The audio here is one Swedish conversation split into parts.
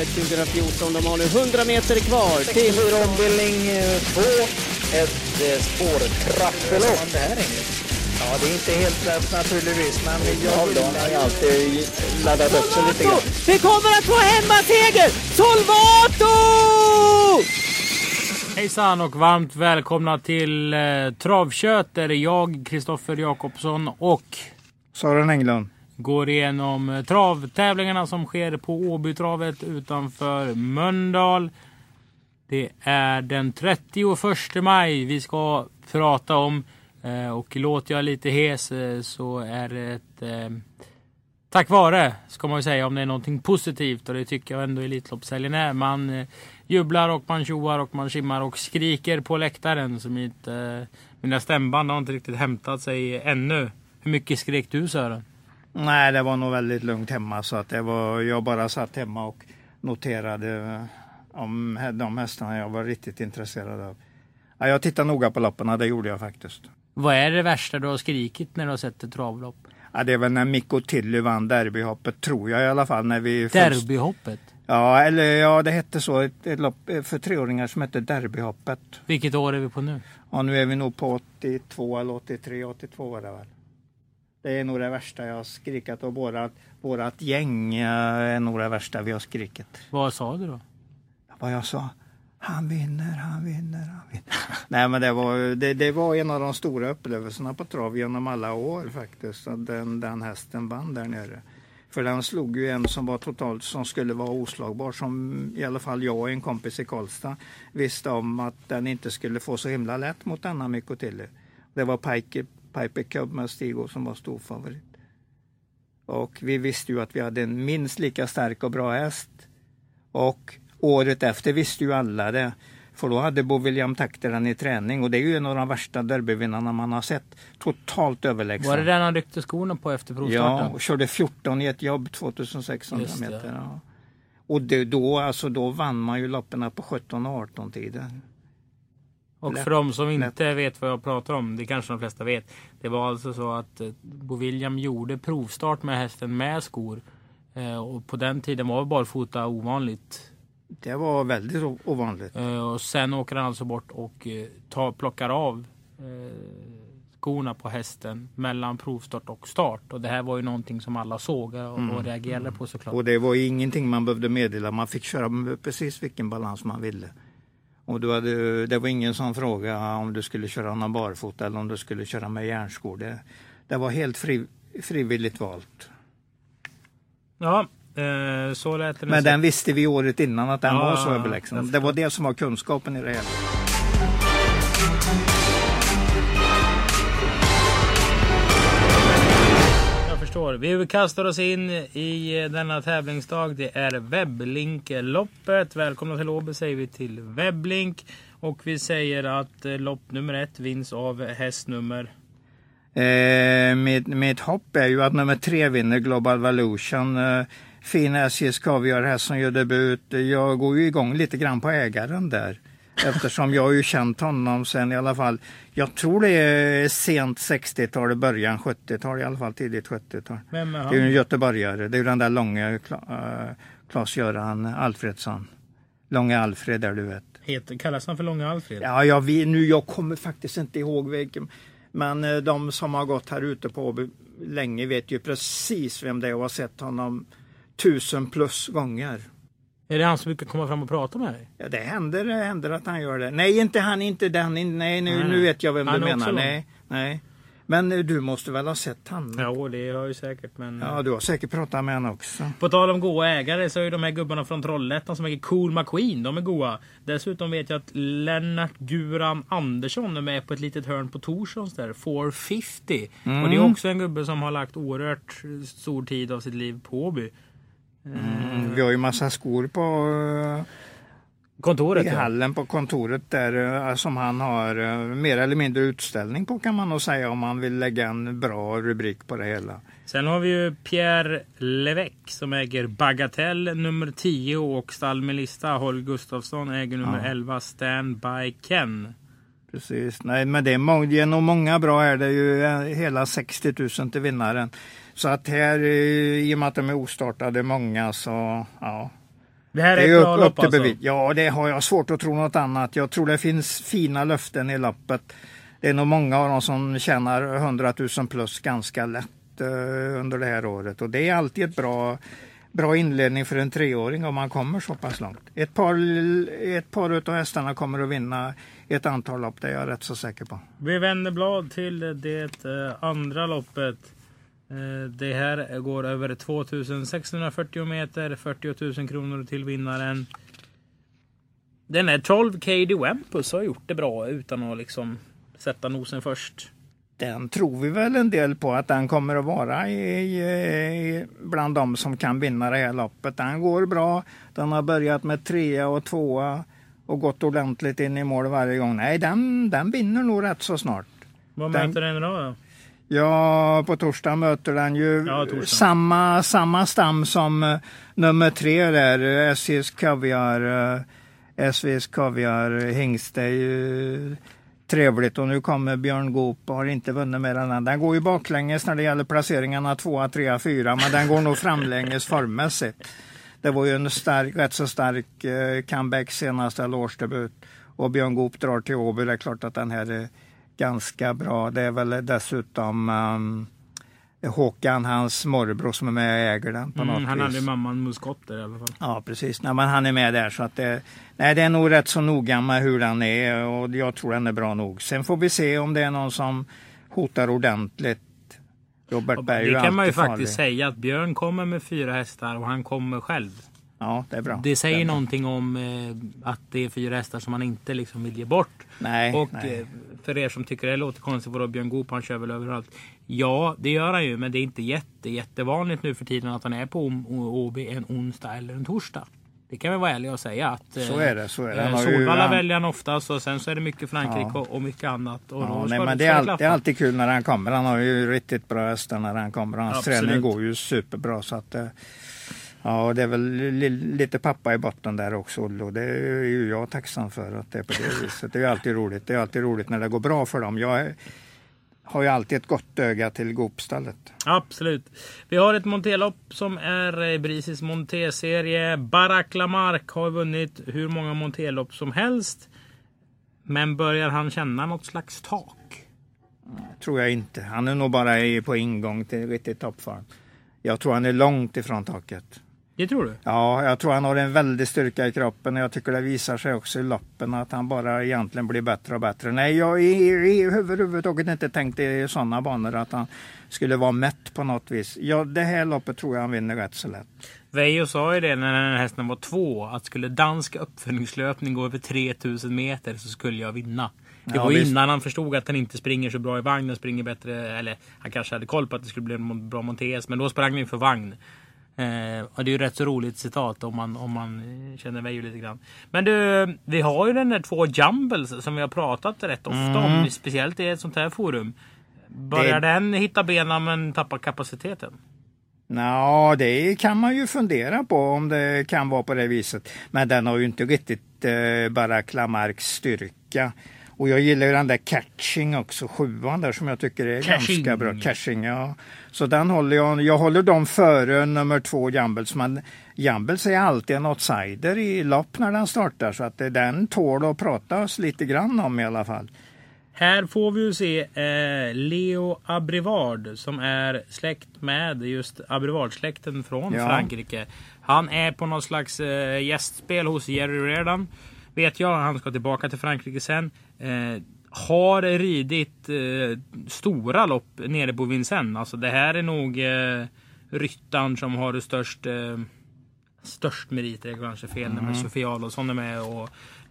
Elitloppet 2014. De har nu 100 meter kvar till... 64 ombildning 2. Ett eh, spårtrappelopp. Är Ja, det är inte helt lätt naturligtvis, men jag har ju alltid laddat upp sig lite grann. Vi kommer att få hemmaseger! Solvato! Hejsan och varmt välkomna till eh, Travkött där jag, Kristoffer Jakobsson och Sören Englund går igenom eh, travtävlingarna som sker på Åbytravet utanför Mölndal. Det är den 31 maj vi ska prata om eh, och låter jag lite hes eh, så är det ett tack vare ska man ju säga om det är någonting positivt och det tycker jag ändå Elitloppshelgen är. Man jublar och man tjoar och man simmar och skriker på läktaren. Så mitt, mina stämband har inte riktigt hämtat sig ännu. Hur mycket skrek du Sören? Nej, det var nog väldigt lugnt hemma så att det var, jag bara satt hemma och noterade om de hästarna jag var riktigt intresserad av. Ja, jag tittade noga på lopparna, det gjorde jag faktiskt. Vad är det värsta du har skrikit när du har sett ett travlopp? Ja, det är väl när Mikko Tilly vann derbyhoppet, tror jag i alla fall. När vi först- Derbyhoppet. Ja, eller ja, det hette så. Ett, ett lopp eh, för treåringar som hette Derbyhoppet. Vilket år är vi på nu? Ja, nu är vi nog på 82 eller 83, 82 var det väl. Det är nog det värsta jag har skrikit och vårat, vårat gäng eh, är nog det värsta vi har skrikit. Vad sa du då? Vad jag sa? Han vinner, han vinner, han vinner. Nej men det var, det, det var en av de stora upplevelserna på trav genom alla år faktiskt. Att den, den hästen vann där nere. För den slog ju en som var totalt, som skulle vara oslagbar. Som i alla fall jag och en kompis i Karlstad visste om att den inte skulle få så himla lätt mot denna Mikko Tilly. Det var Piper, Piper Cub som var stor favorit. Och vi visste ju att vi hade en minst lika stark och bra häst. Och året efter visste ju alla det. För då hade Bo William Takter den i träning och det är ju en av de värsta derbyvinnarna man har sett. Totalt överlägsen. Var det den han ryckte skorna på efter Ja, provstarten? och körde 14 i ett jobb 2600 Just det. meter. Ja. Och det, då, alltså, då vann man ju loppen på 17 och 18 tider. Och Lätt. för de som inte vet vad jag pratar om, det kanske de flesta vet. Det var alltså så att eh, Bo William gjorde provstart med hästen med skor. Eh, Och på den tiden var barfota ovanligt. Det var väldigt ovanligt. Eh, Och sen åker han alltså bort och tar, plockar av skorna på hästen mellan provstart och start. Och det här var ju någonting som alla såg och, och reagerade på såklart. Och det var ingenting man behövde meddela. Man fick köra med precis vilken balans man ville. Och du hade, det var ingen som frågade om du skulle köra någon barfota eller om du skulle köra med järnskor. Det, det var helt fri, frivilligt valt. Ja, eh, så lät det. Men den visste vi året innan att den Ja, var så överlägsen. Det var det som var kunskapen i det hela. Förstår. Vi kastar oss in i eh, denna tävlingsdag. Det är Webblink-loppet. Välkomna till Åby säger vi till Webblink. Och vi säger att eh, lopp nummer ett vinns av häst nummer... Eh, mitt, mitt hopp är ju att nummer tre vinner Global Valution. Eh, fin SJs Kaviar här som gör debut. Jag går ju igång lite grann på ägaren där. Eftersom jag har ju känt honom sen i alla fall. Jag tror det är sent 60-tal, början 70-tal i alla fall, tidigt 70-tal. Vem är Det är ju en göteborgare. Det är ju den där långa eh, Klas-Göran Alfredsson. Långa Alfred där du vet. Heter, kallas han för Långa Alfred? Ja, jag, vet, nu, jag kommer faktiskt inte ihåg vilken. Men eh, de som har gått här ute på Åby länge vet ju precis vem det är och har sett honom tusen plus gånger. Är det han som brukar komma fram och prata med dig? Ja, det händer, det händer att han gör det. Nej, inte han, inte den. Nej, nu, Nej, nu vet jag vem Han du menar. Nej, nej. Men eh, du måste väl ha sett han? Jo, det har jag ju säkert. Men... Ja, du har säkert pratat med honom också. På tal om goa ägare så är ju de här gubbarna från Trollhättan som äger Cool McQueen, de är goa. Dessutom vet jag att Lennart Guran Andersson är med på ett litet hörn på Torssons där, 450. Och det är också en gubbe som har lagt oerhört stor tid av sitt liv på Åby. Mm, vi har ju massa skor på eh, Kontoret i hallen på kontoret där eh, som han har eh, mer eller mindre utställning på kan man nog säga om man vill lägga en bra rubrik på det hela. Sen har vi ju Pierre Levec som äger Bagatell nummer 10 och stall Melissa Holger Gustafsson äger nummer Ja. 11 Stand by Ken. Precis, nej men det är, må- det är nog många bra här. Det är ju hela 60 000 till vinnaren. Så att här, eh, i och med att de är ostartade många så ja. Det här är, Det är ett bra upp, lopp upp alltså. Ja, det har jag svårt att tro något annat. Jag tror det finns fina löften i loppet. Det är nog många av dem som tjänar 100 000 plus ganska lätt eh, under det här året. Och det är alltid ett bra, bra inledning för en treåring om man kommer så pass långt. Ett par, ett par av hästarna kommer att vinna ett antal lopp, det är jag rätt så säker på. Vi vänder blad till det andra loppet. Eh, det här går över 2640 meter, 40 000 kronor till vinnaren. Den är 12 KD Wempus har gjort det bra utan att liksom sätta nosen först. Den tror vi väl en del på att den kommer att vara i, i, bland de som kan vinna det här loppet. Den går bra. Den har börjat med trea och tvåa och gått ordentligt in i mål varje gång. Nej, den, den vinner nog rätt så snart. Vad Den- möter den idag då? Ja, på torsdag möter den ju Ja, samma, samma stam som eh, nummer tre där, eh, SJs Kaviar, eh, SVs Kaviar Hingst. Det är ju trevligt och nu kommer Björn Goop och har inte vunnit mer än den. Den går ju baklänges när det gäller placeringarna 2, 3, 4 men den går nog framlänges formmässigt. Det var ju en stark, rätt så stark eh, comeback senaste årsdebut och Björn Goop drar till Åby. Det är klart att den här är ganska bra. Det är väl dessutom um, Håkan, hans morbror som är med och äger den på Mm, något han vis. hade mamman muskotter i alla fall. Ja, precis. Nej, men han är med där. Så att det, nej, det är nog rätt så noga med hur den är och jag tror den är bra nog. Sen får vi se om det är någon som hotar ordentligt. Robert Berg Det kan man ju farlig. faktiskt säga att Björn kommer med fyra hästar och han kommer själv. Ja, det är bra. Det säger bra. någonting om eh, att det är fyra hästar som man inte liksom vill ge bort. Nej, Och nej. eh, för er som tycker det låter konstigt, vadå Björn Goop han kör väl överallt? Ja, det gör han ju, men det är inte jätte, jättevanligt nu för tiden att han är på Åby en onsdag eller en torsdag. Det kan vi vara ärliga och säga. Att, Så är det, så är det. Han eh, ju- Solvalla han- väljer han oftast och sen så är det mycket Frankrike Ja. och, mycket annat. Och Ja, nej, men det, det är, ska all, klaffa. det är alltid kul när han kommer. Han har ju riktigt bra hästar när han kommer. Hans Absolut. träning går ju superbra. Så att, eh, ja, det är väl li, lite pappa i botten där också. Och det är ju jag tacksam för att det är på det viset. Det är alltid roligt. Det är alltid roligt när det går bra för dem. Jag är, har ju alltid ett gott öga till Goopstallet. Absolut. Vi har ett monterlopp som är Brisis monterserie. Barack Lamarck har vunnit hur många monterlopp som helst. Men börjar han känna något slags tak? Tror jag inte. Han är nog bara i- på ingång till riktigt toppform. Jag tror han är långt ifrån taket. Det tror du? Ja, jag tror han har en väldig styrka i kroppen och jag tycker det visar sig också i loppen att han bara egentligen blir bättre och bättre. Nej, jag har överhuvudtaget inte tänkt i sådana banor att han skulle vara mätt på något vis. Ja, det här loppet tror jag han vinner rätt så lätt. Veijo sa ju det när den här hästen var två. Att skulle dansk uppföljningslöpning gå över 3000 meter så skulle jag vinna. Det Ja, var visst. innan han förstod att den inte springer så bra i vagn. Den springer bättre. Eller han kanske hade koll på att det skulle bli en bra montes. Men då sprang den för vagn. Eh, och det är ju rätt så roligt citat om man, om man eh, känner Veijo lite grann. Men du, vi har ju den där två jumbles som vi har pratat rätt ofta om. Speciellt i ett sånt här forum. Börjar Mm. Det- den hitta benen men tappar kapaciteten? Ja, det kan man ju fundera på om det kan vara på det viset. Men den har ju inte riktigt eh, bara Klamarks styrka. Och jag gillar ju den där catching också, sjuan där som jag tycker är Cashing. ganska bra. Cashing, ja. Så den håller jag, jag håller dem före nummer två Jambels. Men Jambels är alltid en outsider i lopp när den startar. Så att den tål att pratas lite grann om i alla fall. Här får vi ju se eh, Leo Abrivard som är släkt med just Abrivard-släkten från Ja. Frankrike. Han är på något slags eh, gästspel hos Jerry Redan. Vet jag, han ska tillbaka till Frankrike sen. Eh, har ridit eh, stora lopp nere på Vincennes. Alltså det här är nog eh, ryttaren som har störst eh, störst meriter kanske fel Mm. Sofia Adolfsson är med och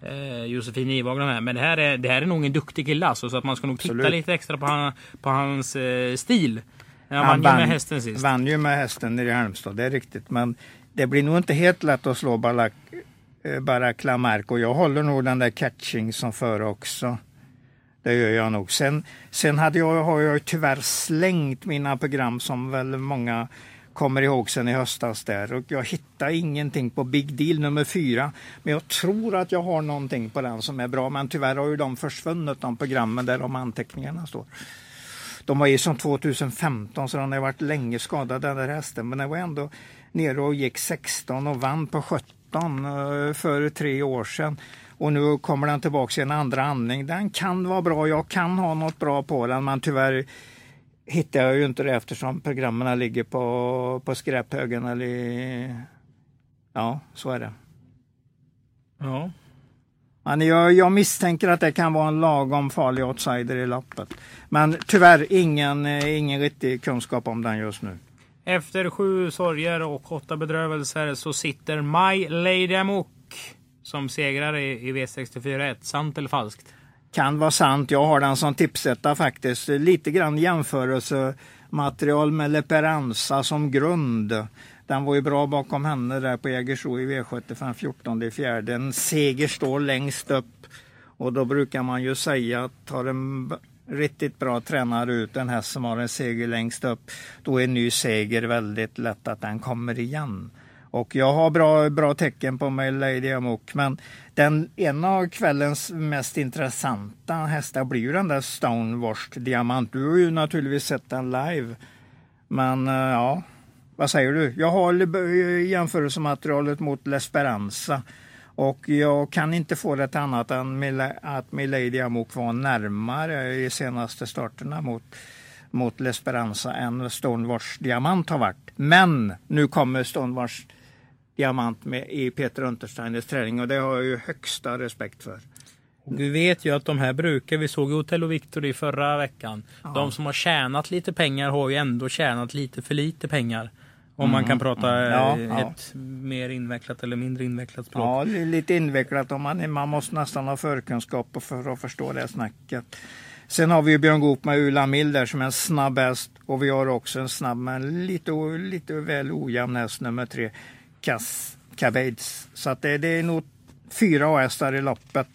eh, Josefin Ivagen är med. Men det här är, det här är nog en duktig kille alltså, så att man ska nog titta Absolut. lite extra på, han, på hans eh, stil. Ja, Han man vann ju med hästen sist. vann ju med hästen nere i Halmstad, det är riktigt. Men det blir nog inte helt lätt att slå Barak, Eh, bara Barak och jag håller nog den där catching som före också. Det gör jag nog. Sen, sen hade jag, har jag tyvärr slängt mina program som väl många kommer ihåg sen i höstas där och jag hittar ingenting på Big Deal nummer fyra. Men jag tror att jag har någonting på den som är bra men tyvärr har ju de försvunnit de programmen där de anteckningarna står. De var ju som 2015 så den har varit länge skadad den där hästen men den var ändå nere och gick 16 och vann på 70 2017 för tre år sedan. Och nu kommer den tillbaka i en andra andning. Den kan vara bra, jag kan ha något bra på den men tyvärr hittar jag ju inte det eftersom programmen ligger på, på skräphögen eller. Ja, så är det. Ja. Men jag, jag, misstänker att det kan vara en lagom farlig outsider i loppet. Men tyvärr ingen, ingen riktig kunskap om den just nu. Efter sju sorger och åtta bedrövelser så sitter My Lady Amok som segrare i V64 1. Sant eller falskt? Kan vara sant. Jag har den som tipsetta faktiskt. Lite grann jämförelsematerial med Leperanza som grund. Den var ju bra bakom henne där på Jägersro i V75 14 i fjärde. En seger står längst upp och då brukar man ju säga att har en riktigt bra tränare ut en häst som har en seger längst upp, då är en ny seger väldigt lätt att den kommer igen. Och jag har bra, bra tecken på mig, Lady Amok. Men den, en av kvällens mest intressanta hästar blir ju den där Stonewashed Diamant. Du har ju naturligtvis sett den live. Men eh, ja, vad säger du? Jag har eh, jämförelsematerialet mot L'Esperanza. Och jag kan inte få det till annat än att Milady Amok var närmare i senaste starterna mot, mot L'Esperanza än Stonewashed Diamant har varit. Men nu kommer Stonewashed diamant med i Peter Untersteiners träning och det har jag ju högsta respekt för. Vi vet ju att de här brukar, vi såg och Victor i förra veckan. Ja. De som har tjänat lite pengar har ju ändå tjänat lite för lite pengar. Om mm, man kan prata mm, ja, ett ja. mer invecklat eller mindre invecklat språk. Ja, lite invecklat. Om man, man måste nästan ha förkunskap för att förstå det snacket. Sen har vi Björn Goop med Ulla Mill där som är en snabb häst och vi har också en snabb men lite, lite väl ojämn häst nummer tre. Cascades. Så att det, det är nog fyra hästar i loppet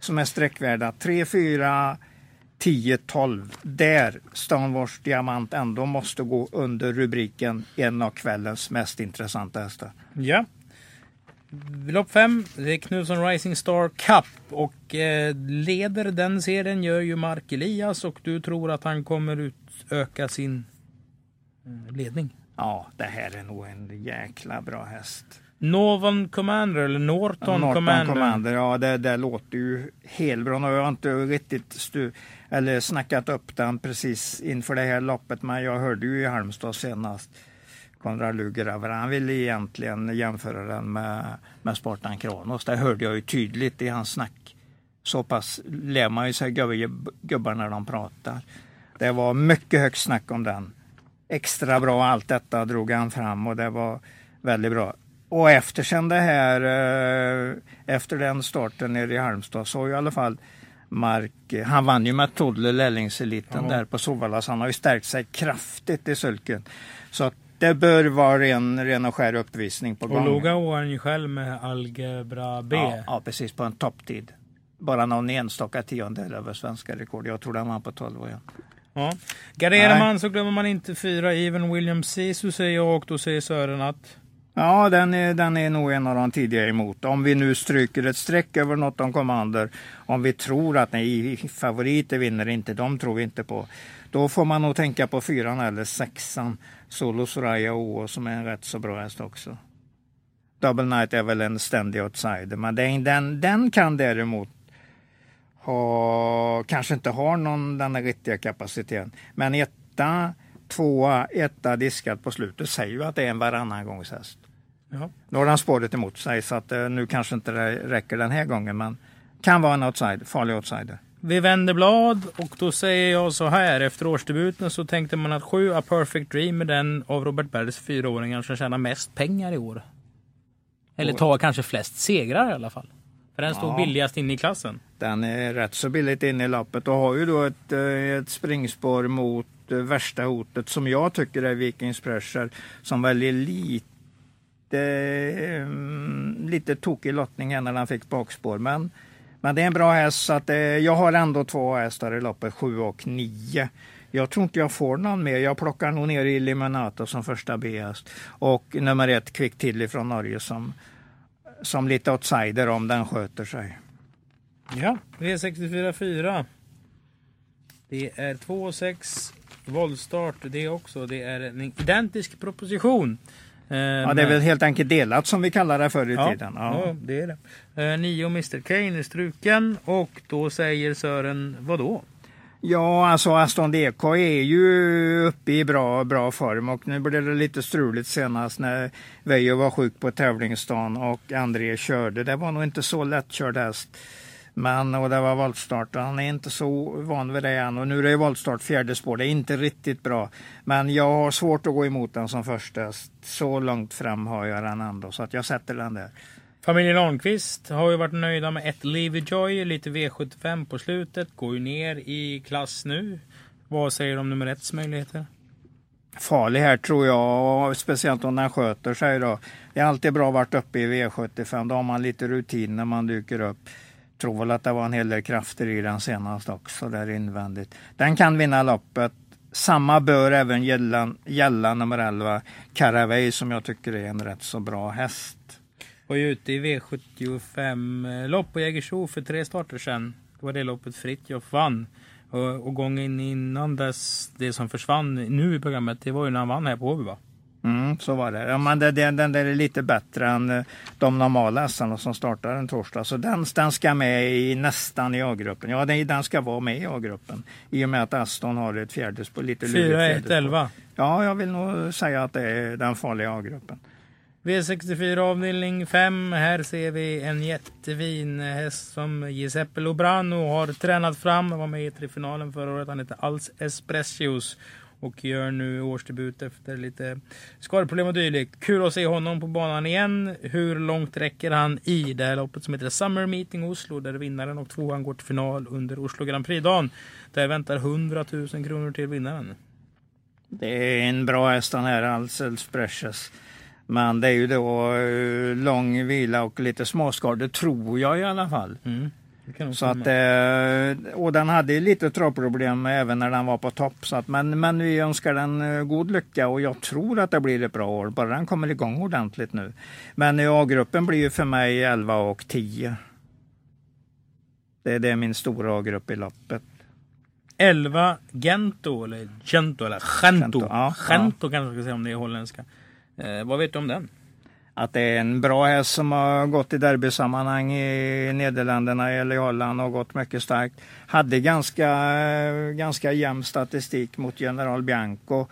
som är sträckvärda. 3, 4, 10, 12. Där Stonewars Diamant ändå måste gå under rubriken en av kvällens mest intressanta hästar. Ja. Lopp 5, det är Knutsson Rising Star Cup och eh, leder den serien gör ju Mark Elias och du tror att han kommer utöka sin eh, ledning. Ja, det här är nog en jäkla bra häst. Northern Commander eller Norton, Norton Commander? Commander? Ja, det, det låter ju helt bra. Nu har jag inte riktigt stu, eller snackat upp den precis inför det här loppet, men jag hörde ju i Halmstad senast Konrad Luger han ville egentligen jämföra den med, med Spartan Kronos. Det hörde jag ju tydligt i hans snack. Så pass lär man ju sig gubbar när de pratar. Det var mycket högt snack om den extra bra. Allt detta drog han fram och det var väldigt bra. Och efter sen det här, eh, efter den starten nere i Halmstad så har i alla fall Mark, han vann ju med Toddler lärlingseliten där på Sovalla så han har ju stärkt sig kraftigt i sulken. Så att det bör vara ren, ren och skär uppvisning på gång. Och Loga var han ju själv med Algebra B. Ja, ja, precis på en topptid. Bara någon enstaka tiondel över svenska rekord. Jag tror den var på 12 igen. Ja. Garderar man så glömmer man inte fyra Even Williams Sisu säger jag och då säger Sören att Ja, den är, den är nog en av de tidigare emot. Om vi nu stryker ett streck över något om Commander, om vi tror att nej, favoriter vinner inte, de tror vi inte på. Då får man nog tänka på fyran eller sexan, Solo Soraya O som är en rätt så bra häst också. Double Knight är väl en ständig outsider, men den, den, den kan däremot ha, kanske inte har någon den riktiga kapaciteten. Men etta, tvåa, etta diskat på slutet säger ju att det är en varannan gångs häst. Ja. Nu har den spåret emot sig så att uh, nu kanske inte det räcker den här gången men kan vara en outsider, farlig outsider. Vi vänder blad och då säger jag så här. Efter årsdebuten så tänkte man att sju A Perfect Dream är den av Robert Bergs fyraåringar som tjänar mest pengar i år. Eller tar kanske flest segrar i alla fall. För den stod ja. billigast inne i klassen. Den är rätt så billigt inne i loppet och har ju då ett, eh, ett springspår mot eh, värsta hotet som jag tycker är Vikings Pressure som väljer lite, mm, lite tokig lottning när han fick bakspår. Men, men det är en bra häst så att, eh, jag har ändå två hästar i loppet, sju och nio. Jag tror inte jag får någon mer. Jag plockar nog ner Illuminato som första B-häst och nummer ett Quick Tilly från Norge som som lite outsider om den sköter sig. Ja, V64 4. Det är 2 6 våldstart det också. Det är en identisk proposition. Eh, Ja, det är väl helt enkelt delat som vi kallar det förr i ja, tiden. ja. Ja. det är det. Eh, nio Mr Kane är struken och då säger Sören vad då? Ja, alltså Aston DK är ju uppe i bra, bra form och nu blev det lite struligt senast när Veijo var sjuk på tävlingsdagen och André körde. Det var nog inte så lättkörd häst. Men, och det var voltstart och han är inte så van vid det än. Och nu är det voltstart fjärde spår. Det är inte riktigt bra. Men jag har svårt att gå emot den som första. Så långt fram har jag den ändå så att jag sätter den där. Familjen Almqvist har ju varit nöjda med ett Levyjoy, lite V75 på slutet, går ju ner i klass nu. Vad säger du om nummer etts möjligheter? farlig här tror jag, speciellt om den sköter sig. Då. Det är alltid bra att varit uppe i V75, då har man lite rutin när man dyker upp. Tror väl att det var en hel del krafter i den senast också, där invändigt. Den kan vinna loppet. Samma bör även gälla, gälla nummer 11, Caraway, som jag tycker är en rätt så bra häst. Var ju ute i V75-lopp eh, på Jägersro för tre starter sedan. Det var det loppet Fritiof vann. Och, och gången innan dess, det som försvann nu i programmet, det var ju när han vann här på Åby va? Mm, så var det. Ja, men det, det, den där är lite bättre än eh, de normala hästarna som startar en torsdag. Så den, den ska med i nästan i A-gruppen. Ja, den, den ska vara med i A-gruppen. I och med att Aston har ett fjärde spår. Lite lurigt 4, fjärde 1, spår. 11. Ja, jag vill nog säga att det är den farliga A-gruppen. V64 avdelning 5. Här ser vi en jättefin häst som Giuseppe Lobrano har tränat fram. Han var med i finalen förra året. Han heter Als Espressios och gör nu årsdebut efter lite skadeproblem och dylikt. Kul att se honom på banan igen. Hur långt räcker han i det här loppet som heter Summer Meeting Oslo där vinnaren och tvåan går till final under Oslo Grand Prix-dagen. Där väntar 100 000 kronor till vinnaren. Det är en bra häst den här, Alcels Precious. Men det är ju då eh, lång vila och lite småskador, tror jag i alla fall. Mm. Så att, eh, och den hade lite travproblem även när den var på topp. Så att, men, men vi önskar den eh, god lycka och jag tror att det blir ett bra år, bara den kommer igång ordentligt nu. Men A-gruppen blir ju för mig 11 och 10. Det, det är min stora A-grupp i loppet. 11 Gento, eller Gento, eller Gento. Gento, ja, Gento kanske jag ska säga om det är holländska. Eh, vad vet du om den? Att det är en bra häst som har gått i derbysammanhang i Nederländerna eller i Holland och gått mycket starkt. Hade ganska, ganska jämn statistik mot General Bianco.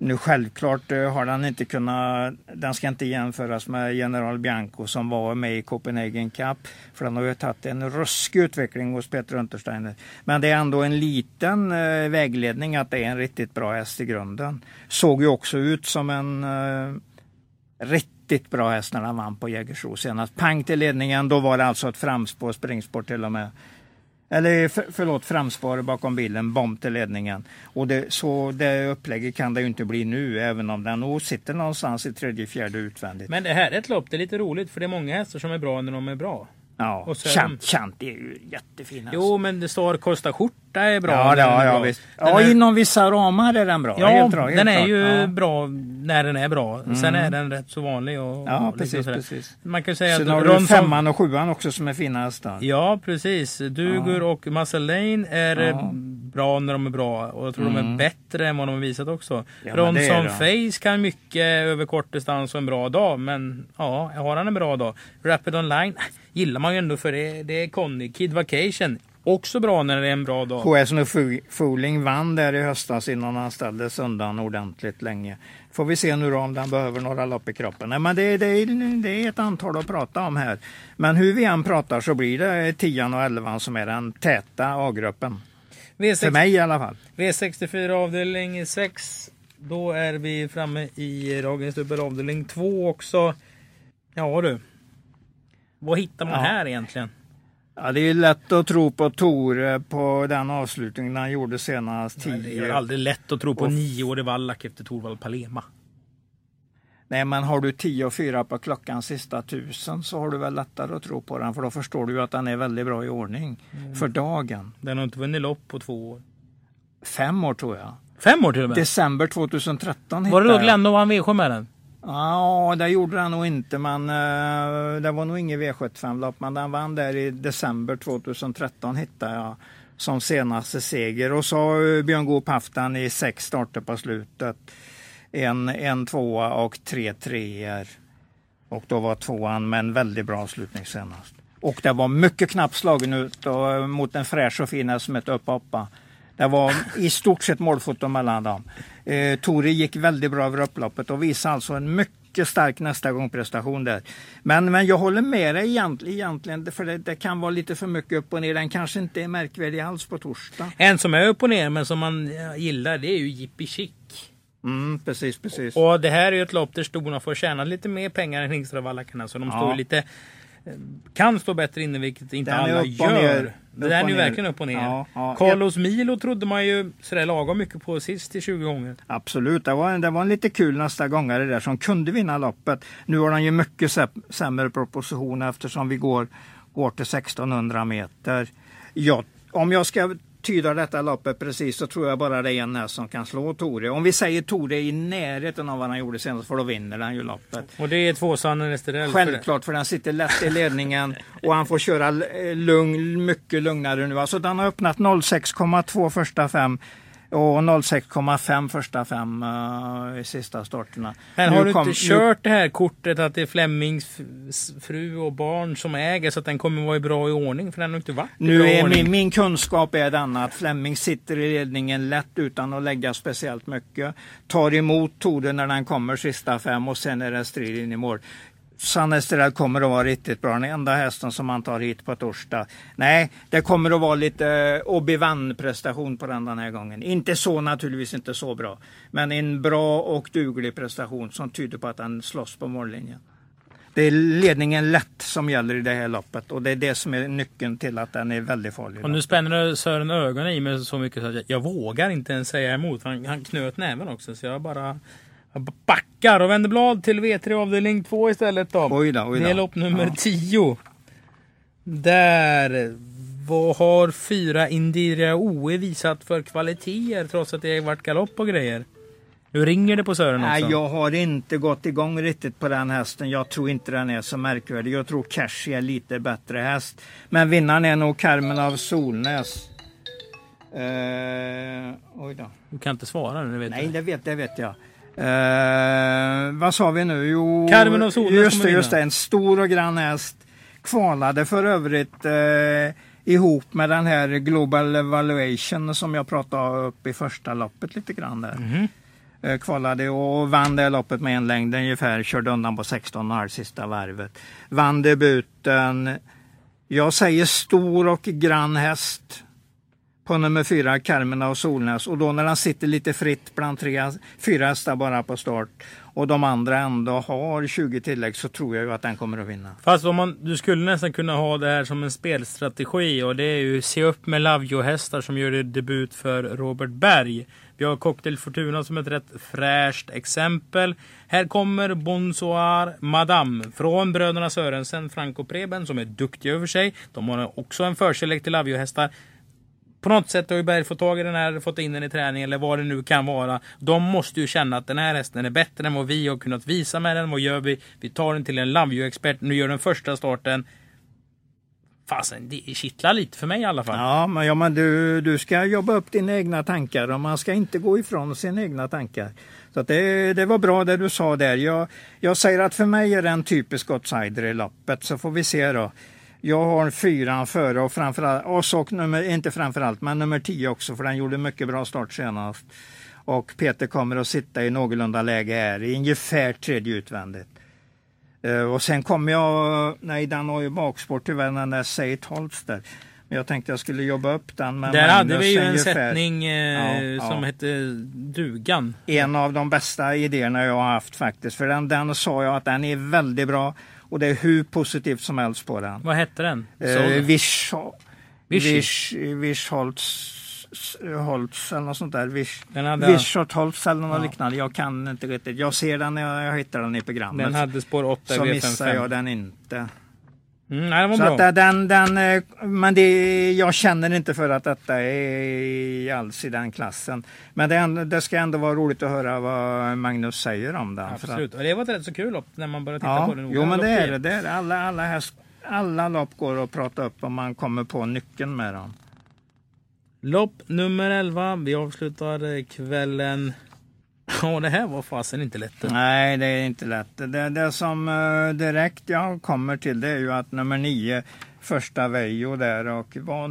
Nu självklart eh, har den inte kunnat, den ska inte jämföras med General Bianco som var med i Copenhagen Cup. För den har ju tagit en ruskig utveckling hos Peter Untersteiner. Men det är ändå en liten eh, vägledning att det är en riktigt bra häst i grunden. Såg ju också ut som en eh, riktigt riktigt bra häst när han vann på Jägersro senast. Pang till ledningen, då var det alltså ett framspår, springspår till och med. Eller för, förlåt, framspår bakom bilen, bomb till ledningen. Och det, så det upplägget kan det ju inte bli nu, även om den nog sitter någonstans i tredje, fjärde utvändigt. Men det här är ett lopp, det är lite roligt för det är många hästar som är bra när de är bra ja, och så- Chant, Chant är ju jättefin häst. Jo, men det står Costa Skjorta är bra. ja, ja, ja, bra. visst. Ja, är- inom vissa ramar är den bra. Ja, helt bra, helt den är klart. ju Ja. bra när den är bra. Sen är den rätt så vanlig. Och, Ja, och precis, precis. Man kan säga Sen att har du femman och sjuan också som är fina hästar. Ja, precis. Dugur och Muscle Lane är Ja. Bra när de är bra. Och jag tror de är Mm. bättre än vad de har visat också. Ja, Ronson. Face kan mycket över kort distans och en bra dag. Men ja, har han en bra dag? Rapid Online gillar man ju ändå för det, det är Conny. Kid Vacation, också bra när det är en bra dag. HS Fo- Fooling vann där i höstas innan han ställdes undan ordentligt länge. Får vi se nu då om den behöver några lopp i kroppen. Nej, men det, det, är- det är ett antal att prata om här. Men hur vi än pratar så blir det 10 och 11 som är den täta A-gruppen. För V6, mig i alla fall. V64 avdelning 6. Då är vi framme i dagens dubbel avdelning 2 också. Ja du. Vad hittar man Ja. här egentligen? Ja, det är lätt att tro på Tore på den avslutningen han gjorde senast. Det är 10. aldrig lätt att tro på Och- nioårig Wallach efter Torvald Palema. Nej, men har du 10 och 4 på klockan sista tusen så har du väl lättare att tro på den. För då förstår du ju att den är väldigt bra i ordning Mm. för dagen. Den har inte vunnit lopp på två år. Fem år tror jag. Fem år till och med? December 2013 var det då. Glenn och vann V7 med den? Ja, det gjorde han nog inte, men eh, det var nog inget V75-lopp. Men den vann där i december 2013 hittade jag som senaste seger. Och så har Björn Goop haft den i sex starter på slutet en, en tvåa och tre treor. Och då var tvåan med en väldigt bra avslutning senast. Och det var mycket knappt slagen ut och, mot en fräsch och fin som hette Uppoppa. Det var i stort sett målfoto mellan dem. Eh, Tori gick väldigt bra över upploppet och visade alltså en mycket stark nästa gång prestation där. Men, men jag håller med dig egentligen, egentligen för det, det, kan vara lite för mycket upp och ner. Den kanske inte är märkvärdig alls på torsdag. En som är upp och ner men som man eh, gillar det är ju Jippi Chic. Mm, precis, precis. Och det här är ju ett lopp där stona får tjäna lite mer pengar än Hingstravallackarna. Så de står Ja. lite kan stå bättre inne vilket inte Den alla gör. Det där är ju verkligen upp och ner. Ja, ja. Carlos Milo trodde man ju sådär lagom mycket på sist i 20 gånger. Absolut, det var, det var en lite kul nästa gångare där som kunde vinna loppet. Nu har han ju mycket sä- sämre proposition eftersom vi går, går till 1600 meter. Ja, om jag ska tyda detta loppet precis så tror jag bara det är en häst som kan slå Tore. Om vi säger Tore i närheten av vad han gjorde senast för då vinner han ju loppet. Och det är två Sanne Esterell. Självklart, för den sitter lätt i ledningen och han får köra lugn, mycket lugnare nu. Alltså den har öppnat 06,2 första fem och 06,5 första fem uh, i sista starterna. Men Nu har du kom- inte nu- kört det här kortet att det är Flemmings f- fru och barn som äger så att den kommer vara i bra i ordning? För den har inte varit i Nu bra är ordning. min, min kunskap är denna att Flemming sitter i ledningen lätt utan att lägga speciellt mycket. Tar emot Tore när den kommer sista fem och sen är det strid in i mål. San Estrell kommer att vara riktigt bra. Den enda hästen som man tar hit på torsdag. Nej, det kommer att vara lite eh, obi-wan prestation på den den här gången. Inte så naturligtvis inte så bra. Men en bra och duglig prestation som tyder på att han slåss på mållinjen. Det är ledningen lätt som gäller i det här loppet och det är det som är nyckeln till att den är väldigt farlig. Och nu spänner Sören ögonen i mig så mycket så att jag, jag vågar inte ens säga emot. Han, han knöt näven också så jag bara backar och vänder blad till V3 avdelning 2 istället då. Oj då, oj då. Det är lopp nummer Ja. 10. Där vad har fyra Indiria OE visat för kvaliteter trots att det varit galopp och grejer? Nu ringer det på Sören också. Nej, jag har inte gått igång riktigt på den hästen. Jag tror inte den är så märkvärdig. Jag tror Cash är lite bättre häst. Men vinnaren är nog Carmen av Solnäs. Eh, oj då. Du kan inte svara nu, det vet Nej, jag. det vet, det vet jag. Eh, vad sa vi nu? Jo, Carmen av Solnäs Just det, just det. En stor och grann häst. Kvalade för övrigt eh, ihop med den här Global Evaluation som jag pratade upp i första loppet lite grann där. Mhm. Eh, kvalade och vann det loppet med en längd ungefär. Körde undan på 16,5 sista varvet. Vann debuten. Jag säger stor och grann häst på nummer fyra, Carmena och Solnäs. Och då när han sitter lite fritt bland tre, fyra hästar bara på start och de andra ändå har 20 tillägg så tror jag ju att den kommer att vinna. Fast om man, du skulle nästan kunna ha det här som en spelstrategi och det är ju se upp med Lavio-hästar som gör debut för Robert Berg. Vi har Cocktail Fortuna som ett rätt fräscht exempel. Här kommer Bonsoir Madame från bröderna Sörensen, Franco Preben som är duktiga över sig. De har också en förkärlek till Lavio-hästar. På något sätt har ju Berg fått tag i den här, fått in den i träning eller vad det nu kan vara. De måste ju känna att den här hästen är bättre än vad vi har kunnat visa med den. Vad gör vi? Vi tar den till en Lavio-expert. Nu gör den första starten. Fasen, det kittlar lite för mig i alla fall. Ja, men, ja, men du, du ska jobba upp dina egna tankar och man ska inte gå ifrån sina egna tankar. Så att det, det var bra det du sa där. Jag, jag säger att för mig är det en typisk outsider i loppet, så får vi se då. Jag har fyran före och framförallt, och så nummer, inte framförallt, men nummer tio också, för den gjorde mycket bra start senast. Och Peter kommer att sitta i någorlunda läge här, i ungefär tredje utvändigt. Eh, och sen kommer jag, nej den har ju bakspår tyvärr, den där Say It Holtz där. Men jag tänkte jag skulle jobba upp den. med Där hade vi ju en ungefär. sättning eh, Ja, ja. som hette Dugan. En av de bästa idéerna jag har haft faktiskt. För den, den sa jag att den är väldigt bra. Och det är hur positivt som helst på den. Vad hette den? Eh, Vish, Vichy. Vish, Vish Holtz, Holtz eller något sånt där. Vish, Vish Holtz eller något Ja. liknande. Jag kan inte riktigt. Jag ser den när jag hittar den i programmet. Den hade spår 8 i så missar jag V55. den inte. Mm, nej, den var Så bra. att den, den, eh, men det, jag känner inte för att detta är alls i den klassen. Men det, det ska ändå vara roligt att höra vad Magnus säger om den. För att- Absolut. Och det var ett rätt så kul lopp när man började titta Ja, på det. noga. jo men det är det. det är det. Alla, alla, häst, alla lopp går att prata upp om man kommer på nyckeln med dem. Lopp nummer 11. Vi avslutar eh, kvällen Ja, det här var fasen inte lätt. Nej, det är inte lätt. Det, det som eh, direkt jag kommer till det är ju att nummer nio, första Vejo där och var,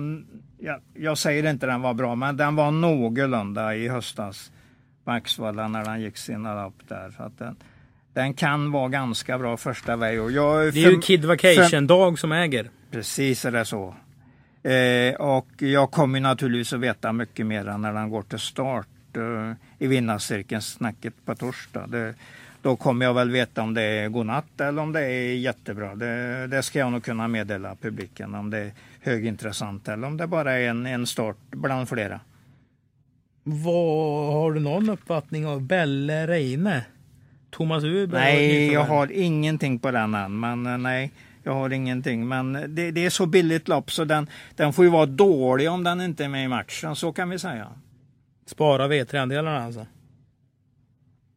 ja, jag säger inte den var bra, men den var någorlunda i höstas på Axvalla när den gick sina lopp där. Så att den, den kan vara ganska bra första Vejo. Jag, Det är ju Kid Vacation-dag som äger. Precis är det så. Eh, och jag kommer naturligtvis att veta mycket mer när den går till start i vinnarcirkeln, snacket på torsdag. Det, då kommer jag väl veta om det är godnatt eller om det är jättebra. Det, det ska jag nog kunna meddela publiken om det är högintressant eller om det bara är en, en start bland flera. Vad, har du någon uppfattning av Belle Reine? Thomas Uber? Nej, jag har ingenting på den än. Men eh, nej, jag har ingenting. Men det, det, är så billigt lopp så den, den får ju vara dålig om den inte är med i matchen. Så kan vi säga. Spara V3-andelarna alltså?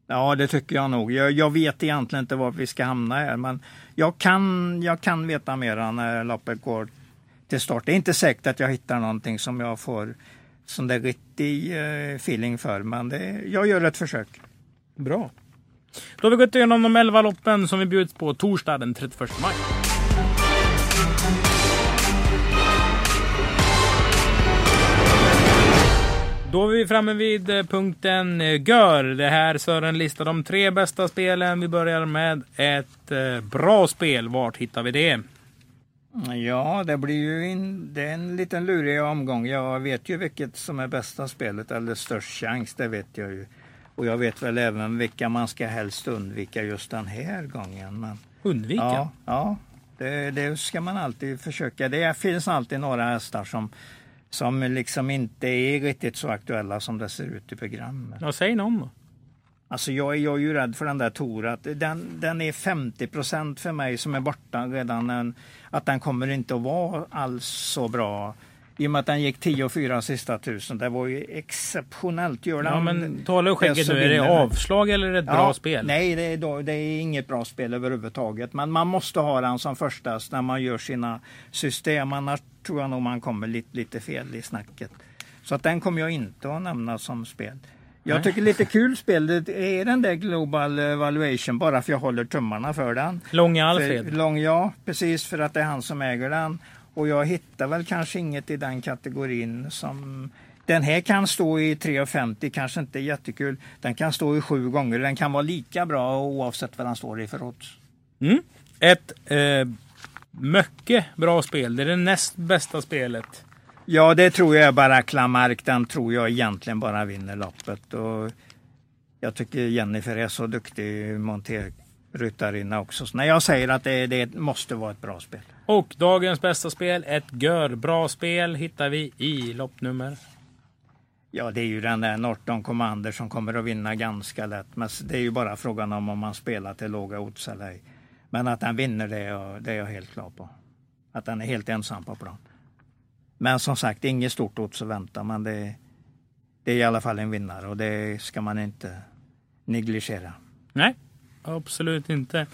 Ja, det tycker jag nog. Jag, jag, vet egentligen inte var vi ska hamna här, men jag kan, jag kan veta mera när loppet går till start. Det är inte säkert att jag hittar någonting som jag får sån där riktig eh, feeling för, men det, jag gör ett försök. Bra. Då har vi gått igenom de 11 loppen som vi bjuds på torsdag den 31 maj. Då är vi framme vid eh, punkten eh, GÖR. Det här Sören listar de tre bästa spelen. Vi börjar med ett eh, bra spel. Vart hittar vi det? Ja, det blir ju en, det är en liten lurig omgång. Jag vet ju vilket som är bästa spelet eller störst chans, det vet jag ju. Och jag vet väl även vilka man ska helst undvika just den här gången. Men, undvika? Ja, ja det, det, ska man alltid försöka. Det finns alltid några hästar som, som liksom inte är riktigt så aktuella som det ser ut i programmet. Ja, säg någon då. Alltså jag, jag är ju rädd för den där Tora. Den, den är 50 procent för mig som är borta redan. En, att den kommer inte att vara alls så bra i och med att den gick 10 och 4 sista tusen. Det var ju exceptionellt. Gör ja, men tala och skägget nu. Är det avslag eller är det ett ja, bra spel? Nej, det är, det är inget bra spel överhuvudtaget. Men man måste ha den som första när man gör sina system. Annars tror jag nog man kommer lite, lite fel i snacket. Så att den kommer jag inte att nämna som spel. Jag tycker lite kul spel det är den där Global Valuation bara för jag håller tummarna för den. Långa Alfred? För, lång, ja, precis för att det är han som äger den. Och jag hittar väl kanske inget i den kategorin som den här kan stå i 3,50, kanske inte jättekul. Den kan stå i sju gånger. Den kan vara lika bra oavsett vad den står i för odds. Mm. Ett eh, mycket bra spel. Det är det näst bästa spelet. Ja, det tror jag är bara Klamark. Den tror jag egentligen bara vinner loppet. Och jag tycker Jennifer är så duktig monterryttarinna också. Så när jag säger att det, det måste vara ett bra spel. Och dagens bästa spel, ett gör-bra spel, hittar vi i loppnummer. Ja, det är ju den där Norton Commander som kommer att vinna ganska lätt. Men det är ju bara frågan om om man spelar till låga odds eller ej. Men att den vinner, det är, jag, det är jag helt klar på. Att den är helt ensam på plan. Men som sagt, inget stort odds att vänta. Men det, det är i alla fall en vinnare och det ska man inte negligera. Nej, absolut inte.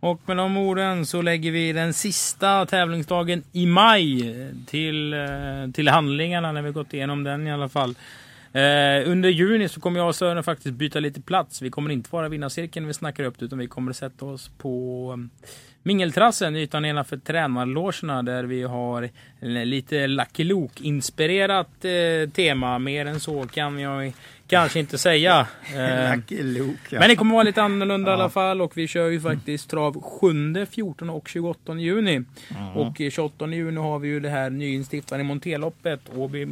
Och med de orden så lägger vi den sista tävlingsdagen i maj till, eh, till handlingarna när vi gått igenom den i alla fall. Eh, under juni så kommer jag och Sören faktiskt byta lite plats. Vi kommer inte vara vinnarcirkeln vi snackar upp utan vi kommer sätta oss på mm, Mingeltrassen, ytan nedanför tränarlogerna där vi har lite Lucky Luke-inspirerat eh, tema. Mer än så kan jag kanske inte säga. Eh, Lucky Luke, ja. Men det kommer vara lite annorlunda ja. i alla fall och vi kör ju faktiskt trav 7, 14 och 28 juni. Mm. Och 28 juni har vi ju det här nyinstiftade Monteloppet, Åby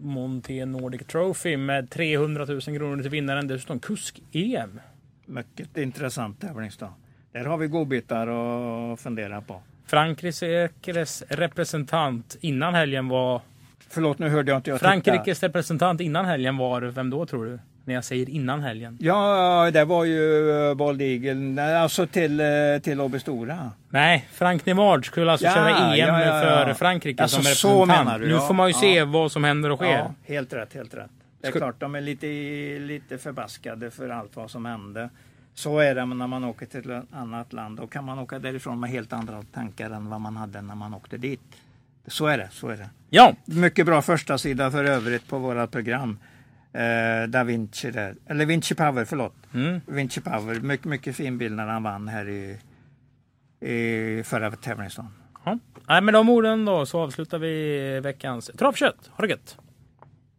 Monté Nordic Trophy med 300 000 kronor till vinnaren. Dessutom kusk-EM. Mycket intressant tävlingsdag. Där har vi godbitar att fundera på. Frankrikes representant innan helgen var... Förlåt, nu hörde jag inte. Jag Frankrikes titta. representant innan helgen var, vem då tror du? När jag säger innan helgen. Ja, det var ju Bald Eagle, alltså till, uh, till Åby Stora. Nej, Frank Nevard skulle alltså ja, köra EM ja, ja, för Frankrike alltså, som representant. Du, nu får man ju se vad som händer och sker. Ja, helt rätt, helt rätt. Det är Ska... klart, de är lite, lite förbaskade för allt vad som hände. Så är det när man åker till ett annat land. Då kan man åka därifrån med helt andra tankar än vad man hade när man åkte dit. Så är det. så är det. Ja. Mycket bra första sida för övrigt på våra program. Eh, da Vinci där. Eller Vinci Power, förlåt. Mm. Vinci Power. Mycket, mycket fin bild när han vann här i, i förra tävlingsdagen. Ja. Nej, med de orden då så avslutar vi veckans travkött. Ha det gött!